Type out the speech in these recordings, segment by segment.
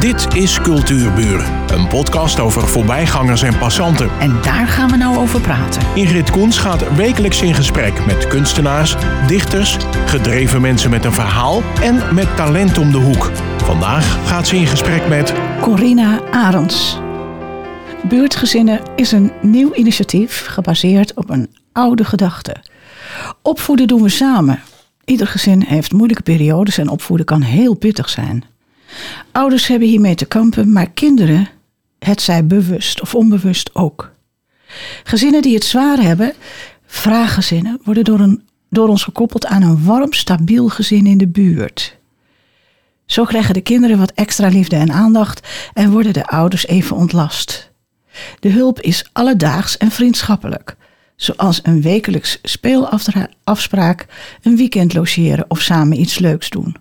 Dit is Cultuurburen, een podcast over voorbijgangers en passanten. En daar gaan we nou over praten. Ingrid Koens gaat wekelijks in gesprek met kunstenaars, dichters, gedreven mensen met een verhaal en met talent om de hoek. Vandaag gaat ze in gesprek met Corina Arends. Buurtgezinnen is een nieuw initiatief gebaseerd op een oude gedachte. Opvoeden doen we samen. Ieder gezin heeft moeilijke periodes en opvoeden kan heel pittig zijn. Ouders hebben hiermee te kampen, maar kinderen, het zij bewust of onbewust ook. Gezinnen die het zwaar hebben, vraaggezinnen, worden door, een, door ons gekoppeld aan een warm, stabiel gezin in de buurt. Zo krijgen de kinderen wat extra liefde en aandacht en worden de ouders even ontlast. De hulp is alledaags en vriendschappelijk, zoals een wekelijks speelafspraak, een weekend logeren of samen iets leuks doen.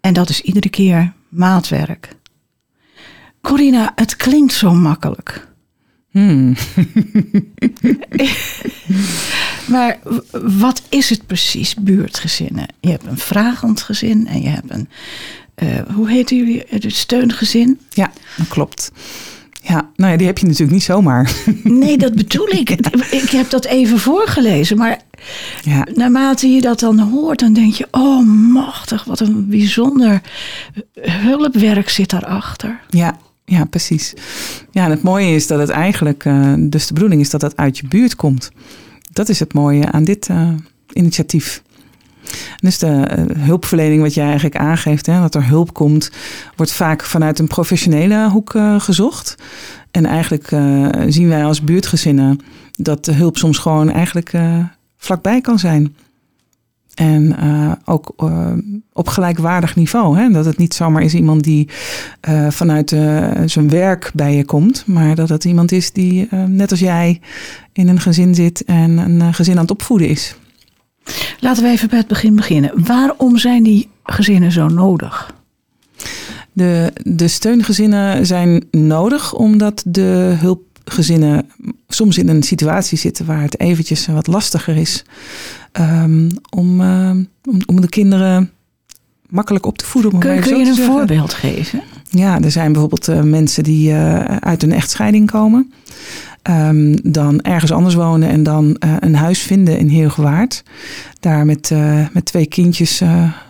En dat is iedere keer maatwerk. Corina, het klinkt zo makkelijk. Hmm. maar wat is het precies, buurtgezinnen? Je hebt een vragend gezin en je hebt een, uh, hoe heet jullie, het steungezin? Ja, dat klopt. Ja, nou ja, die heb je natuurlijk niet zomaar. Nee, dat bedoel ik. Ik heb dat even voorgelezen, maar ja. naarmate je dat dan hoort, dan denk je: oh, machtig, wat een bijzonder hulpwerk zit daarachter. Ja, ja, precies. Ja, en het mooie is dat het eigenlijk, uh, dus de bedoeling is dat dat uit je buurt komt. Dat is het mooie aan dit uh, initiatief. Dus de uh, hulpverlening wat jij eigenlijk aangeeft, hè, dat er hulp komt, wordt vaak vanuit een professionele hoek gezocht. En eigenlijk zien wij als buurtgezinnen dat de hulp soms gewoon eigenlijk vlakbij kan zijn. En ook op gelijkwaardig niveau. Hè? Dat het niet zomaar is iemand die vanuit zijn werk bij je komt. Maar dat het iemand is die, net als jij, in een gezin zit en een gezin aan het opvoeden is. Laten we even bij het begin beginnen. Waarom zijn die gezinnen zo nodig? De, de steungezinnen zijn nodig omdat de hulpgezinnen soms in een situatie zitten waar het eventjes wat lastiger is um, om, uh, om, om, de kinderen makkelijk op te voeden. Kun, kun je een voorbeeld geven? Ja, er zijn bijvoorbeeld uh, mensen die uh, uit een echtscheiding komen. Um, dan ergens anders wonen en dan uh, een huis vinden in Heergewaard. Daar met, met twee kindjes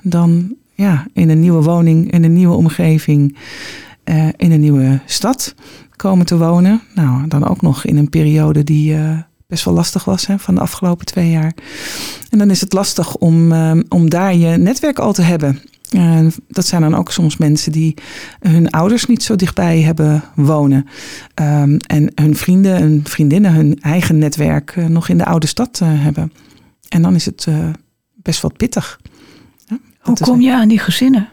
dan ja, in een nieuwe woning, in een nieuwe omgeving, in een nieuwe stad komen te wonen. Nou, dan ook nog in een periode die best wel lastig was hè, van de afgelopen twee jaar. En dan is het lastig om, om daar je netwerk al te hebben. Uh, dat zijn dan ook soms mensen die hun ouders niet zo dichtbij hebben wonen. Um, en hun vrienden en vriendinnen hun eigen netwerk uh, nog in de oude stad uh, hebben. En dan is het best wel pittig. Ja, Hoe kom je aan die gezinnen?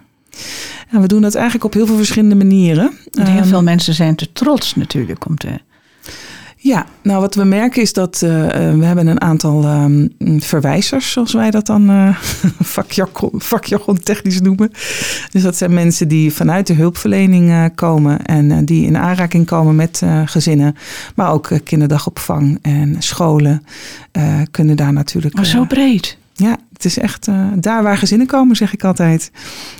Ja, we doen dat eigenlijk op heel veel verschillende manieren. Want heel veel mensen zijn te trots natuurlijk om te ja, nou wat we merken is dat uh, we hebben een aantal um, verwijzers, zoals wij dat dan uh, vakjargon, vakjargon technisch noemen. Dus dat zijn mensen die vanuit de hulpverlening uh, komen en die in aanraking komen met gezinnen. Maar ook kinderdagopvang en scholen kunnen daar natuurlijk. Maar zo breed. Ja, het is echt daar waar gezinnen komen, zeg ik altijd.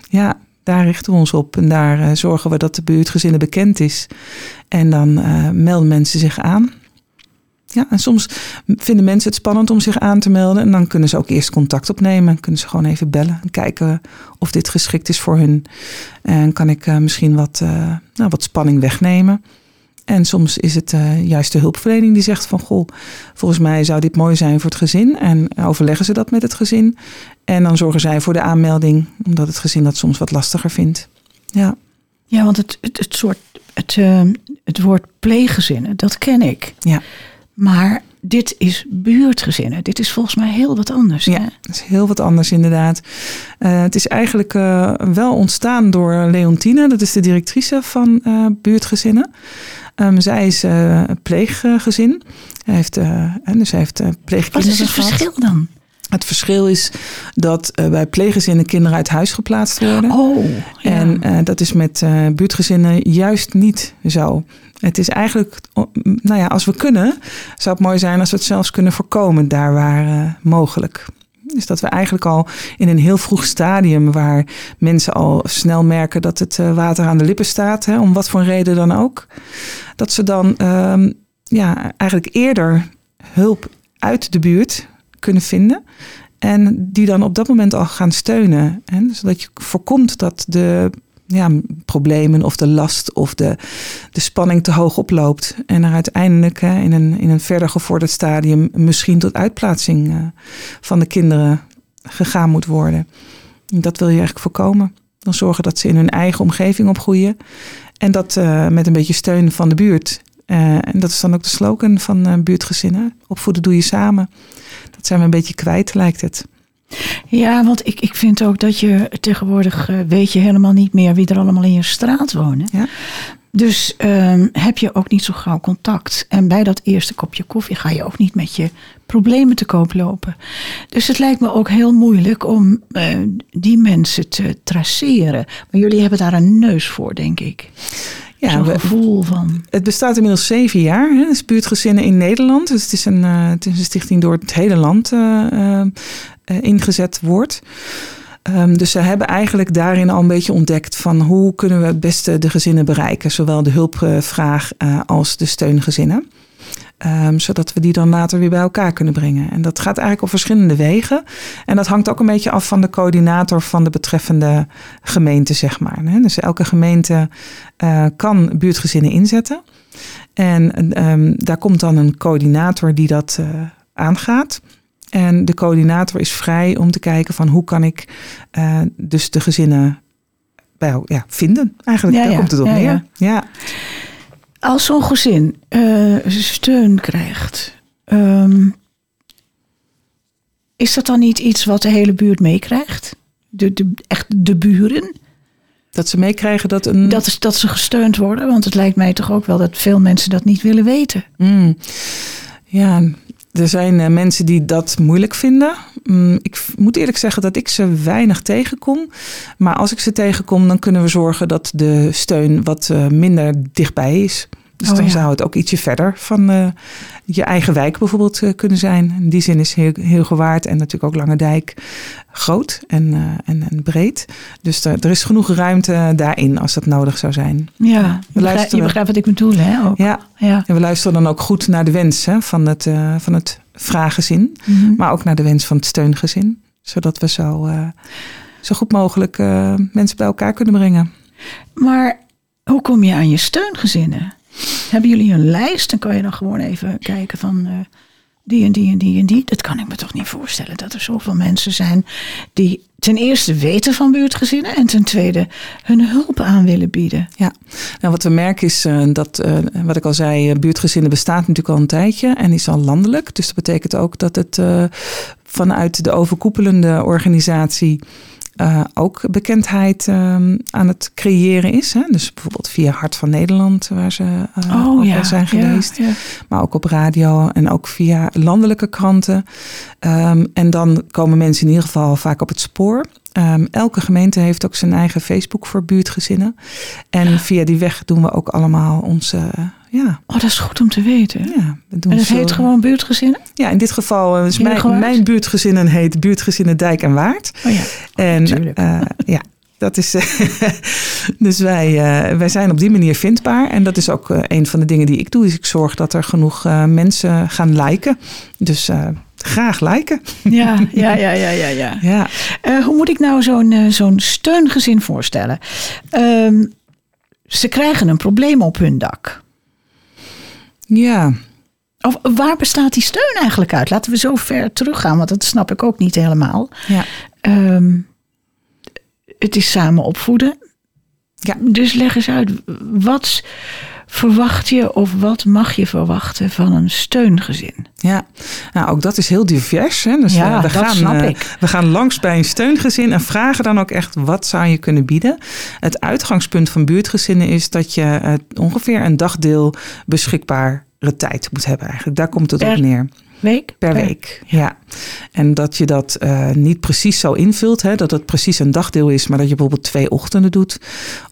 Ja, daar richten we ons op en daar uh, zorgen we dat de buurtgezinnen bekend is. En dan uh, melden mensen zich aan. Ja, en soms vinden mensen het spannend om zich aan te melden. En dan kunnen ze ook eerst contact opnemen. Kunnen ze gewoon even bellen en kijken of dit geschikt is voor hun. En kan ik uh, misschien wat, nou, wat spanning wegnemen. En soms is het juist de hulpverlening die zegt van goh, volgens mij zou dit mooi zijn voor het gezin. En overleggen ze dat met het gezin. En dan zorgen zij voor de aanmelding, omdat het gezin dat soms wat lastiger vindt. Ja, ja want het, het, het, soort, het, uh, het woord pleeggezinnen, dat ken ik. Ja. Maar dit is buurtgezinnen. Dit is volgens mij heel wat anders. Ja, het is heel wat anders inderdaad. Uh, het is eigenlijk uh, wel ontstaan door Leontine, dat is de directrice van uh, buurtgezinnen. Um, zij is pleeggezin. Hij heeft, en dus hij heeft pleegkinderen Wat is het gehad. verschil dan? Het verschil is dat uh, bij pleeggezinnen kinderen uit huis geplaatst worden. Oh, ja. En uh, dat is met uh, buurtgezinnen juist niet zo. Het is eigenlijk, nou ja, als we kunnen, zou het mooi zijn als we het zelfs kunnen voorkomen daar waar mogelijk. Dus dat we eigenlijk al in een heel vroeg stadium, waar mensen al snel merken dat het eh, water aan de lippen staat, hè, om wat voor reden dan ook, dat ze dan ehm, ja, eigenlijk eerder hulp uit de buurt kunnen vinden. En die dan op dat moment al gaan steunen. Hè? Zodat je voorkomt dat de ja, problemen of de last of de, de spanning te hoog oploopt. En er uiteindelijk hè, in, een, in een verder gevorderd stadium misschien tot uitplaatsing uh, van de kinderen gegaan moet worden. Dat wil je eigenlijk voorkomen. Dan zorgen dat ze in hun eigen omgeving opgroeien. En dat uh, met een beetje steun van de buurt. Uh, en dat is dan ook de slogan van buurtgezinnen. Opvoeden doe je samen. Dat zijn we een beetje kwijt, lijkt het. Ja, want ik, ik vind ook dat je tegenwoordig uh, weet je helemaal niet meer wie er allemaal in je straat wonen. Ja. Dus um, heb je ook niet zo gauw contact. En bij dat eerste kopje koffie ga je ook niet met je problemen te koop lopen. Dus het lijkt me ook heel moeilijk om uh, die mensen te traceren. Maar jullie hebben daar een neus voor, denk ik. Ja, gevoel van. Het bestaat inmiddels zeven jaar. Hè. Het is buurtgezinnen in Nederland. Dus het is een, uh, het is een stichting door het hele land uh, uh, ingezet wordt. Um, dus ze hebben eigenlijk daarin al een beetje ontdekt van hoe kunnen we het beste de gezinnen bereiken. Zowel de hulpvraag als de steungezinnen. Um, zodat we die dan later weer bij elkaar kunnen brengen. En dat gaat eigenlijk op verschillende wegen. En dat hangt ook een beetje af van de coördinator van de betreffende gemeente, zeg maar. Dus elke gemeente uh, kan buurtgezinnen inzetten. En um, daar komt dan een coördinator die dat uh, aangaat. En de coördinator is vrij om te kijken van hoe kan ik uh, dus de gezinnen bij, ja, vinden. Eigenlijk, ja, daar ja. komt het op neer. Ja. Als zo'n gezin uh, steun krijgt, um, is dat dan niet iets wat de hele buurt meekrijgt? De, de, echt de buren? Dat ze meekrijgen dat een. Dat, is, dat ze gesteund worden, want het lijkt mij toch ook wel dat veel mensen dat niet willen weten. Mm. Ja, er zijn uh, mensen die dat moeilijk vinden. Mm, ik moet eerlijk zeggen dat ik ze weinig tegenkom. Maar als ik ze tegenkom, dan kunnen we zorgen dat de steun wat uh, minder dichtbij is. Dus oh, dan ja. zou het ook ietsje verder van uh, je eigen wijk bijvoorbeeld uh, kunnen zijn. In die zin is heel, heel gewaard en natuurlijk ook Lange Dijk groot en, uh, en, en, breed. Dus er, er, is genoeg ruimte daarin als dat nodig zou zijn. Ja, we begrijp, je begrijpt wat ik bedoel hè? Ook. Ja, ja, en we luisteren dan ook goed naar de wens hè, van, het, van het vraaggezin. Mm -hmm. Maar ook naar de wens van het steungezin. Zodat we zo, zo goed mogelijk mensen bij elkaar kunnen brengen. Maar hoe kom je aan je steungezinnen? Hebben jullie een lijst? Dan kan je dan gewoon even kijken van uh, die en die en die en die. Dat kan ik me toch niet voorstellen dat er zoveel mensen zijn die ten eerste weten van buurtgezinnen en ten tweede hun hulp aan willen bieden. Ja, nou wat we merken is uh, dat, uh, wat ik al zei, buurtgezinnen bestaat natuurlijk al een tijdje en is al landelijk. Dus dat betekent ook dat het vanuit de overkoepelende organisatie uh, ook bekendheid um, aan het creëren is. Hè? Dus bijvoorbeeld via Hart van Nederland, waar ze uh, oh, ja, zijn geweest. Ja, ja. Maar ook op radio en ook via landelijke kranten. Um, en dan komen mensen in ieder geval vaak op het spoor. Um, elke gemeente heeft ook zijn eigen Facebook voor buurtgezinnen. En via die weg doen we ook allemaal onze. Ja. Oh, dat is goed om te weten. Ja, doen en het zo... heet gewoon buurtgezinnen? Ja, in dit geval, dus mijn, mijn buurtgezinnen heet Buurtgezinnen Dijk en Waard. Oh ja, en uh, ja, dat is. dus wij, uh, wij zijn op die manier vindbaar. En dat is ook uh, een van de dingen die ik doe. Is ik zorg dat er genoeg mensen gaan liken. Dus graag liken. Ja, ja, ja, ja, ja. ja. ja. Uh, hoe moet ik nou zo'n uh, zo'n steungezin voorstellen? Um, ze krijgen een probleem op hun dak. Ja. Of waar bestaat die steun eigenlijk uit? Laten we zo ver teruggaan, want dat snap ik ook niet helemaal. Ja. Um, het is samen opvoeden. Ja. Dus leg eens uit, wat verwacht je of wat mag je verwachten van een steungezin? Ja, nou ook dat is heel divers. Hè? Dus ja, we, we dat gaan, snap uh, ik. We gaan langs bij een steungezin en vragen dan ook echt wat zou je kunnen bieden. Het uitgangspunt van buurtgezinnen is dat je uh, ongeveer een dagdeel beschikbare tijd moet hebben eigenlijk. Daar komt het per, op neer. Week? Per week, ja. En dat je dat uh, niet precies zo invult, hè, dat het precies een dagdeel is, maar dat je bijvoorbeeld twee ochtenden doet.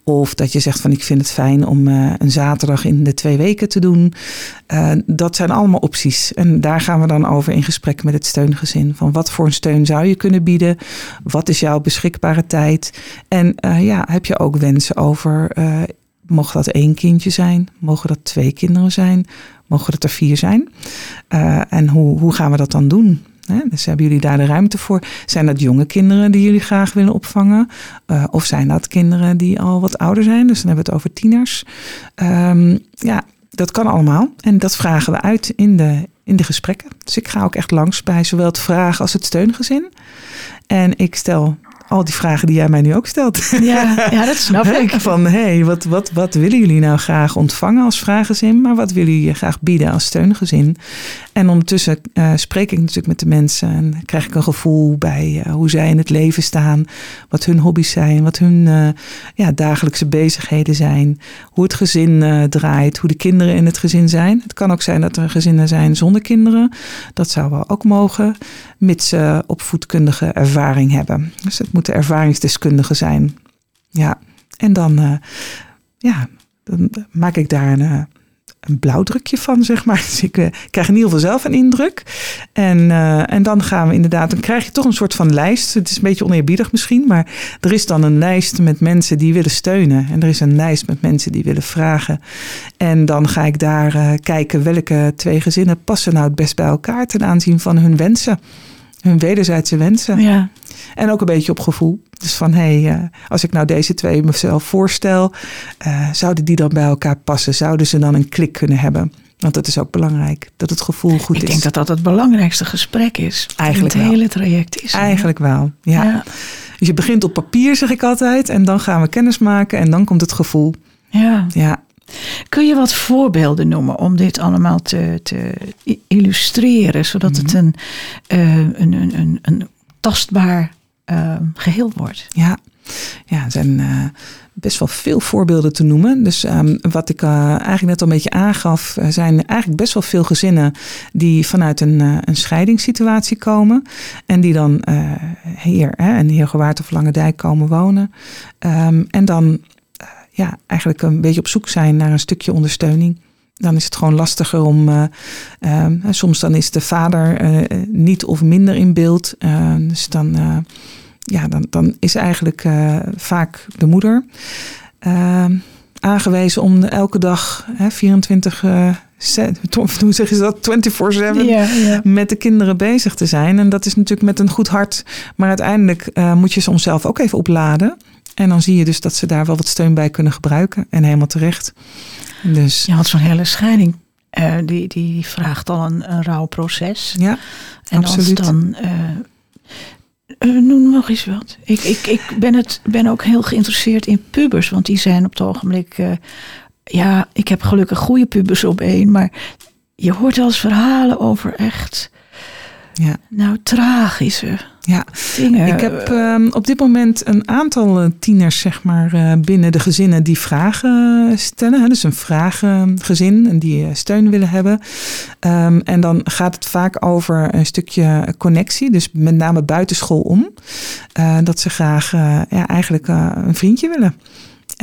Of dat je zegt van ik vind het fijn om uh, een zaterdag in de twee weken te doen. Uh, dat zijn allemaal opties. En daar gaan we dan over in gesprek met het steungezin. Van wat voor een steun zou je kunnen bieden? Wat is jouw beschikbare tijd? En ja, heb je ook wensen over Mogen dat één kindje zijn? Mogen dat twee kinderen zijn? Mogen dat er vier zijn? Uh, en hoe, hoe gaan we dat dan doen? dus hebben jullie daar de ruimte voor? Zijn dat jonge kinderen die jullie graag willen opvangen? Uh, of zijn dat kinderen die al wat ouder zijn? Dus dan hebben we het over tieners. Um, ja, dat kan allemaal. En dat vragen we uit in de, in de gesprekken. Dus ik ga ook echt langs bij zowel het vragen als het steungezin. En ik stel al die vragen die jij mij nu ook stelt. Ja, ja dat snap ik. Van hé, hey, wat, wat, wat willen jullie nou graag ontvangen als vraaggezin, maar wat willen jullie graag bieden als steungezin? En ondertussen uh, spreek ik natuurlijk met de mensen en krijg ik een gevoel bij uh, hoe zij in het leven staan, wat hun hobby's zijn, wat hun uh, ja, dagelijkse bezigheden zijn, hoe het gezin draait, hoe de kinderen in het gezin zijn. Het kan ook zijn dat er gezinnen zijn zonder kinderen. Dat zou wel ook mogen, mits ze opvoedkundige ervaring hebben. Dus het moeten ervaringsdeskundigen zijn. Ja, en dan, ja, dan maak ik daar een een blauwdrukje van, zeg maar. Dus ik uh, krijg in ieder geval zelf een indruk. En, en dan gaan we inderdaad, dan krijg je toch een soort van lijst. Het is een beetje oneerbiedig misschien, maar er is dan een lijst met mensen die willen steunen. En er is een lijst met mensen die willen vragen. En dan ga ik daar kijken welke twee gezinnen passen nou het best bij elkaar ten aanzien van hun wensen. Hun wederzijdse wensen. Ja. En ook een beetje op gevoel. Dus van hé, hey, uh, als ik nou deze twee mezelf voorstel, uh, zouden die dan bij elkaar passen? Zouden ze dan een klik kunnen hebben? Want dat is ook belangrijk, dat het gevoel goed ik is. Ik denk dat dat het belangrijkste gesprek is. Eigenlijk het hele traject is. Eigenlijk wel, ja. ja. Dus je begint op papier, zeg ik altijd. En dan gaan we kennis maken en dan komt het gevoel. Ja. ja. Kun je wat voorbeelden noemen om dit allemaal te, te illustreren, zodat mm -hmm. het een, uh, een, een, een, een tastbaar uh, geheel wordt. Ja, ja er zijn uh, best wel veel voorbeelden te noemen. Dus um, wat ik uh, eigenlijk net al een beetje aangaf, zijn eigenlijk best wel veel gezinnen die vanuit een, een scheidingssituatie komen. En die dan hier hè, in Heergewaard of Lange komen wonen. Um, en dan ja, eigenlijk een beetje op zoek zijn naar een stukje ondersteuning dan is het gewoon lastiger om. Uh, uh, soms dan is de vader niet of minder in beeld. dus dan, ja, dan, dan is eigenlijk vaak de moeder aangewezen om elke dag 24. hoe zeg je dat? 24-7 ja, ja. met de kinderen bezig te zijn. En dat is natuurlijk met een goed hart. Maar uiteindelijk moet je soms zelf ook even opladen. En dan zie je dus dat ze daar wel wat steun bij kunnen gebruiken. En helemaal terecht. Dus. Ja, want zo'n hele scheiding, uh, die, die vraagt al een, een rouwproces. Ja, en absoluut. als dan... Uh, uh, noem nog eens wat. Ik, ik, ik ben, het, ben ook heel geïnteresseerd in pubers. Want die zijn op het ogenblik... ja, ik heb gelukkig goede pubers op één. Maar je hoort wel eens verhalen over echt... Ja. Nou, tragische ja, ik heb um, op dit moment een aantal tieners zeg maar, uh, binnen de gezinnen die vragen stellen. Hè, dus een vraaggezin en die steun willen hebben. Um, en dan gaat het vaak over een stukje connectie, dus met name buitenschool om. Dat ze graag ja, eigenlijk een vriendje willen.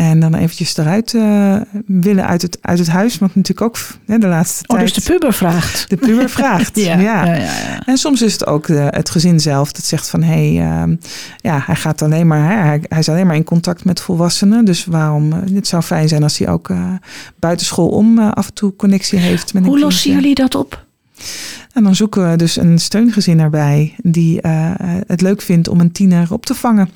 En dan eventjes eruit uh, willen uit het, uit het huis. Want natuurlijk ook hè, de laatste oh, tijd... dus de puber vraagt. De puber vraagt, ja, ja. Ja, ja, En soms is het ook de, het gezin zelf dat zegt van... hé, hey, uh, ja, hij gaat alleen maar... Hij, hij is alleen maar in contact met volwassenen. Dus waarom... Uh, het zou fijn zijn als hij ook uh, buitenschool om af en toe connectie heeft. Met Hoe een lossen jullie dat op? En dan zoeken we dus een steungezin erbij... die het leuk vindt om een tiener op te vangen.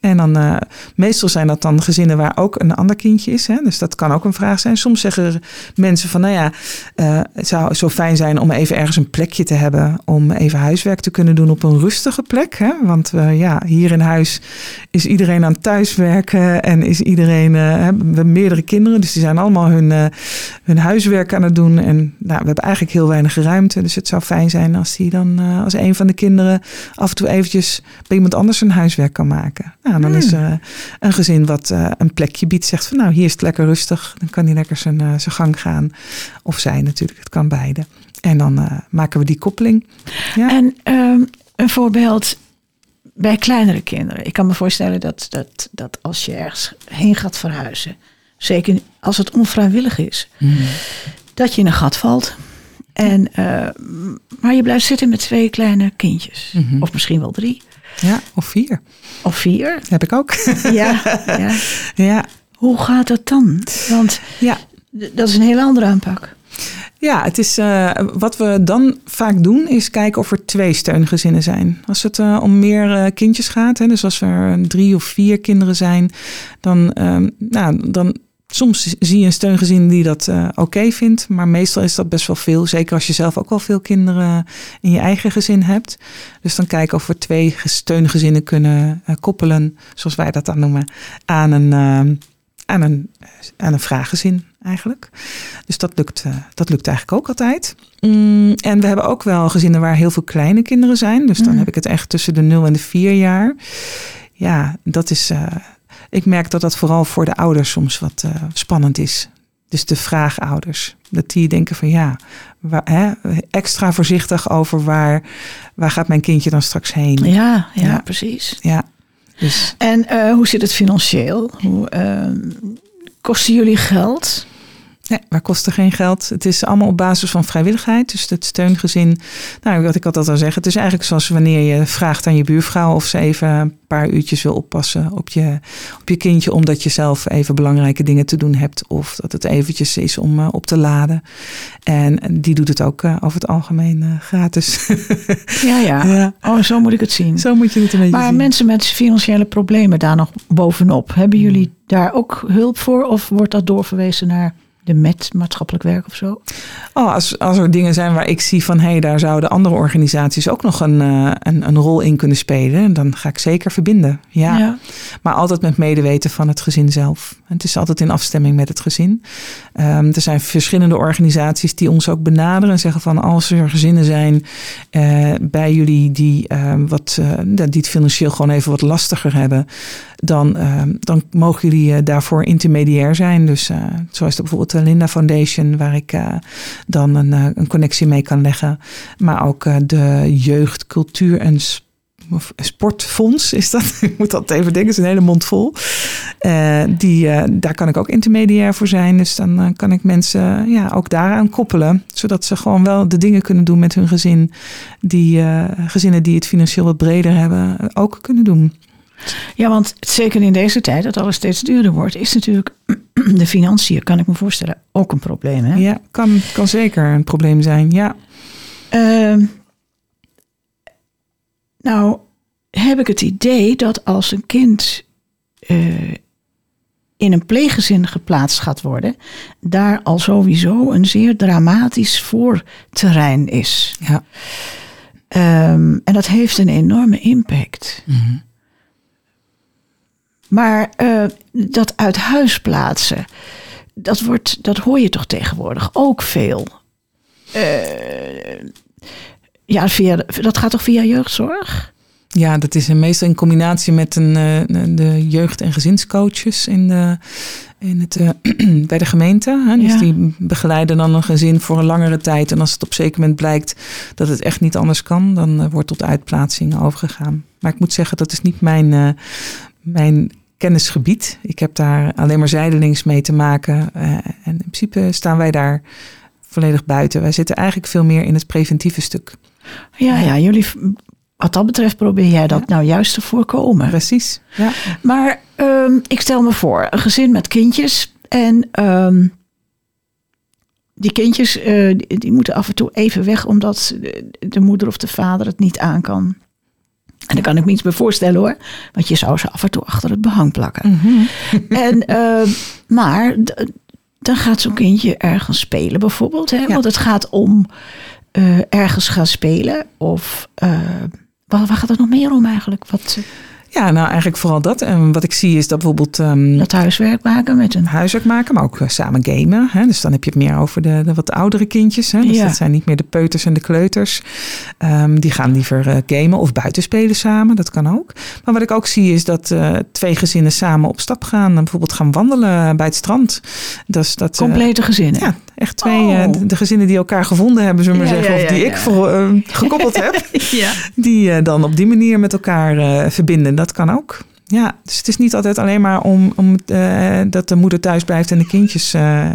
En dan uh, meestal zijn dat dan gezinnen waar ook een ander kindje is. Hè? Dus dat kan ook een vraag zijn. Soms zeggen mensen van nou ja, uh, het zou zo fijn zijn om even ergens een plekje te hebben. Om even huiswerk te kunnen doen op een rustige plek. Hè? Want uh, ja, hier in huis is iedereen aan thuiswerken. En is iedereen, hebben we meerdere kinderen. Dus die zijn allemaal hun, hun huiswerk aan het doen. En nou, we hebben eigenlijk heel weinig ruimte. Dus het zou fijn zijn als die dan als een van de kinderen af en toe eventjes bij iemand anders een huiswerk kan maken. Nou, dan is er een gezin wat uh, een plekje biedt. Zegt van nou, hier is het lekker rustig. Dan kan hij lekker zijn, uh, zijn gang gaan. Of zij natuurlijk, het kan beide. En dan eh, maken we die koppeling. Ja. En ehm, een voorbeeld bij kleinere kinderen. Ik kan me voorstellen dat, dat, dat als je ergens heen gaat verhuizen, zeker als het onvrijwillig is, Mhm. dat je in een gat valt. En, eh, maar je blijft zitten met twee kleine kindjes. Mhm. Of misschien wel drie. Ja, of vier. Of vier. Heb ik ook. Ja, ja. ja. Hoe gaat dat dan? Want Ja. dat is een hele andere aanpak. Ja, het is, eh, wat we dan vaak doen is kijken of er twee steungezinnen zijn. Als het eh, om meer eh, kindjes gaat, hè, dus als er drie of vier kinderen zijn, dan, ehm, nou, dan soms zie je een steungezin die dat eh, oké vindt, maar meestal is dat best wel veel. Zeker als je zelf ook wel veel kinderen in je eigen gezin hebt. Dus dan kijken of we twee steungezinnen kunnen eh, koppelen, zoals wij dat dan noemen, aan een, ehm, aan een, aan een vraaggezin eigenlijk. Dus dat lukt, eh, dat lukt eigenlijk ook altijd. Mm, en we hebben ook wel gezinnen waar heel veel kleine kinderen zijn. Dus dan Mm. heb ik het echt tussen de 0 en de 4 jaar. Ja, dat is. Ik merk dat dat vooral voor de ouders soms wat eh, spannend is. Dus de vraagouders. Dat die denken van ja, waar, hè, extra voorzichtig over waar, waar gaat mijn kindje dan straks heen. Ja, ja, Ja. precies. Ja, dus En eh, hoe zit het financieel? Hoe, ehm, kosten jullie geld? Nee, wij kosten geen geld. Het is allemaal op basis van vrijwilligheid. Dus het steungezin, nou, wat ik altijd al zeggen, het is eigenlijk zoals wanneer je vraagt aan je buurvrouw of ze even een paar uurtjes wil oppassen op je, op je kindje, omdat je zelf even belangrijke dingen te doen hebt. Of dat het eventjes is om eh, op te laden. En die doet het ook eh, over het algemeen eh, gratis. Ja, ja, Ja. Oh, zo moet ik het zien. Zo moet je het een beetje maar zien. mensen met financiële problemen daar nog bovenop, hebben jullie daar ook hulp voor? Of wordt dat doorverwezen naar de MET, maatschappelijk werk of zo? Oh, als, als er dingen zijn waar ik zie van hé, hey, daar zouden andere organisaties ook nog een, eh, een, een rol in kunnen spelen, dan ga ik zeker verbinden. Ja. Maar altijd met medeweten van het gezin zelf. En het is altijd in afstemming met het gezin. Ehm, er zijn verschillende organisaties die ons ook benaderen en zeggen van als er gezinnen zijn eh, bij jullie die, ehm, wat, eh, die het financieel gewoon even wat lastiger hebben, dan, ehm, dan mogen jullie daarvoor intermediair zijn. Dus zo is er bijvoorbeeld de Linda Foundation, waar ik eh, dan een, eh, een connectie mee kan leggen. Maar ook eh, de jeugd, cultuur en sportfonds is dat. ik moet dat even denken, het is een hele mond vol. Die, daar kan ik ook intermediair voor zijn. Dus dan kan ik mensen ja, ook daaraan koppelen. Zodat ze gewoon wel de dingen kunnen doen met hun gezin. Die gezinnen die het financieel wat breder hebben, ook kunnen doen. Ja, want zeker in deze tijd, dat alles steeds duurder wordt, is natuurlijk de financiën, kan ik me voorstellen, ook een probleem. Hè? Ja, kan, kan zeker een probleem zijn. Ja. Ehm, nou, heb ik het idee dat als een kind eh, in een pleeggezin geplaatst gaat worden, daar al sowieso een zeer dramatisch voorterrein is. Ja. Ehm, en dat heeft een enorme impact. Maar eh, dat uit huis plaatsen, dat, wordt, dat hoor je toch tegenwoordig ook veel. Eh, ja, via, dat gaat toch via jeugdzorg? Ja, dat is meestal in combinatie met een, eh, de jeugd- en gezinscoaches in de, in het, bij de gemeente. Hè? Dus Ja. die begeleiden dan een gezin voor een langere tijd. En als het op een zeker moment blijkt dat het echt niet anders kan, dan wordt tot uitplaatsing overgegaan. Maar ik moet zeggen, dat is niet mijn, mijn kennisgebied. Ik heb daar alleen maar zijdelings mee te maken. Eh, en in principe staan wij daar volledig buiten. Wij zitten eigenlijk veel meer in het preventieve stuk. Ja, ja, jullie, wat dat betreft probeer jij dat nou juist te voorkomen. Precies. Ja. Maar ehm, ik stel me voor, een gezin met kindjes. En ehm, die kindjes eh, die, die moeten af en toe even weg, omdat de, de moeder of de vader het niet aan kan. En daar kan ik me iets bij voorstellen hoor. Want je zou ze af en toe achter het behang plakken. en, ehm, maar dan gaat zo'n kindje ergens spelen bijvoorbeeld. Hè? Want het gaat om eh, ergens gaan spelen. Of uh, waar, waar gaat het nog meer om eigenlijk? Wat, Ja, nou eigenlijk vooral dat. En wat ik zie is dat bijvoorbeeld ehm, Dat huiswerk maken met een... huiswerk maken, maar ook eh, samen gamen. Hè? Dus dan heb je het meer over de, de wat oudere kindjes. Hè? Dus Ja. dat zijn niet meer de peuters en de kleuters. Ehm, die gaan liever eh, gamen of buiten spelen samen. Dat kan ook. Maar wat ik ook zie is dat eh, twee gezinnen samen op stap gaan. En bijvoorbeeld gaan wandelen bij het strand. Dat is dat, Complete gezinnen. ja, echt twee. Oh. de, gezinnen die elkaar gevonden hebben, zullen we maar Ja, zeggen. ja, of die ik ja. voor, eh, gekoppeld heb. ja. Die dan op die manier met elkaar verbinden. Dat kan ook. Ja, dus het is niet altijd alleen maar om, om eh, dat de moeder thuis blijft en de kindjes eh,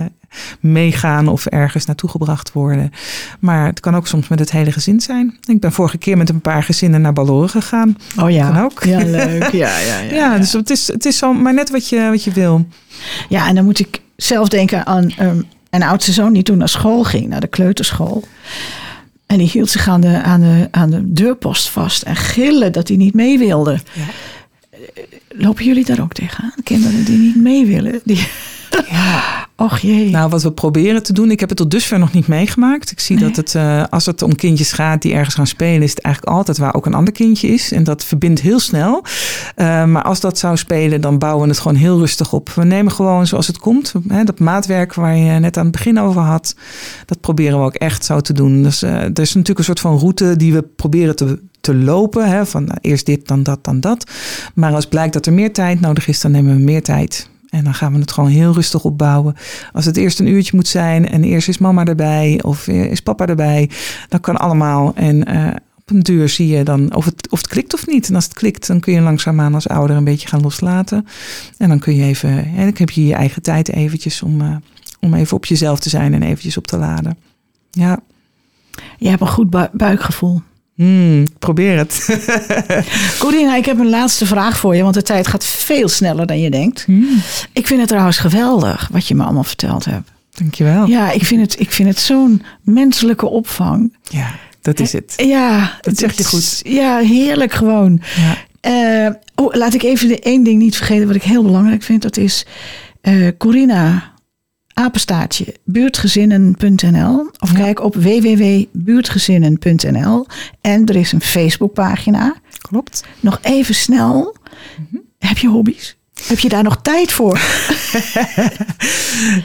meegaan of ergens naartoe gebracht worden. Maar het kan ook soms met het hele gezin zijn. Ik ben vorige keer met een paar gezinnen naar Balloren gegaan. Oh ja. Kan ook. Ja, leuk. Ja, ja, ja. Ja, dus het is, het is zo, maar net wat je, wat je wil. Ja, en dan moet ik zelf denken aan ehm, een oudste zoon die toen naar school ging, naar de kleuterschool. En die hield zich aan de, aan de, aan de deurpost vast en gillen dat hij niet mee wilde. Ja. Lopen jullie daar ook tegenaan? Kinderen die niet mee willen? Die... Ja. Och jee. Nou, wat we proberen te doen, ik heb het tot dusver nog niet meegemaakt. Ik zie Nee. dat het, eh, als het om kindjes gaat die ergens gaan spelen, is het eigenlijk altijd waar ook een ander kindje is. En dat verbindt heel snel. Eh, maar als dat zou spelen, dan bouwen we het gewoon heel rustig op. We nemen gewoon zoals het komt. Hè, dat maatwerk waar je net aan het begin over had, dat proberen we ook echt zo te doen. Dus eh, er is natuurlijk een soort van route die we proberen te, te lopen. Hè, van nou, eerst dit, dan dat, dan dat. Maar als blijkt dat er meer tijd nodig is, dan nemen we meer tijd. En dan gaan we het gewoon heel rustig opbouwen. Als het eerst een uurtje moet zijn en eerst is mama erbij of eh, is papa erbij, dan kan allemaal. En eh, op een duur zie je dan of het, of het klikt of niet. En als het klikt, dan kun je langzaamaan als ouder een beetje gaan loslaten. En dan kun je even, hè, dan heb je je eigen tijd eventjes om, eh, om even op jezelf te zijn en eventjes op te laden. Ja, Je hebt een goed bu- buikgevoel. Hmm, probeer het. Corina, ik heb een laatste vraag voor je, want de tijd gaat veel sneller dan je denkt. Hmm, Ik vind het trouwens geweldig wat je me allemaal verteld hebt. dankjewel. Ja, ik vind het, ik vind het zo'n menselijke opvang. Ja, dat is het. Ja, Dat zeg je goed. Ja, heerlijk gewoon. Ja. Eh, oh, laat ik even de één ding niet vergeten wat ik heel belangrijk vind. Dat is eh Corina, apenstaartje, buurtgezinnen.nl. Of kijk op www.buurtgezinnen.nl. En er is een Facebookpagina. Klopt. Nog even snel. Heb je hobby's? Heb je daar nog tijd voor?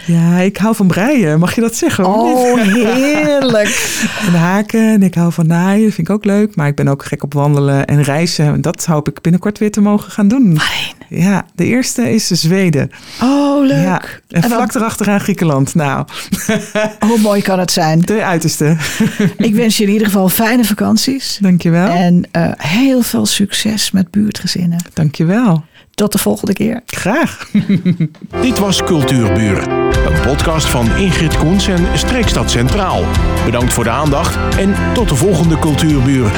Ja, ik hou van breien. Mag je dat zeggen? Oh, heerlijk. En haken en ik hou van naaien, vind ik ook leuk. Maar ik ben ook gek op wandelen en reizen. En dat hoop ik binnenkort weer te mogen gaan doen. Waarheen? Ja, de eerste is Zweden. Oh, leuk. Ja, en En vlak erachteraan Griekenland. Nou, Hoe mooi kan het zijn? de uiterste. Ik wens je in ieder geval fijne vakanties. Dankjewel. En eh, heel veel succes met buurtgezinnen. Dankjewel. Tot de volgende keer. Graag. Dit was Cultuurburen, een podcast van Ingrid Koens en Streekstad Centraal. Bedankt voor de aandacht en tot de volgende Cultuurburen.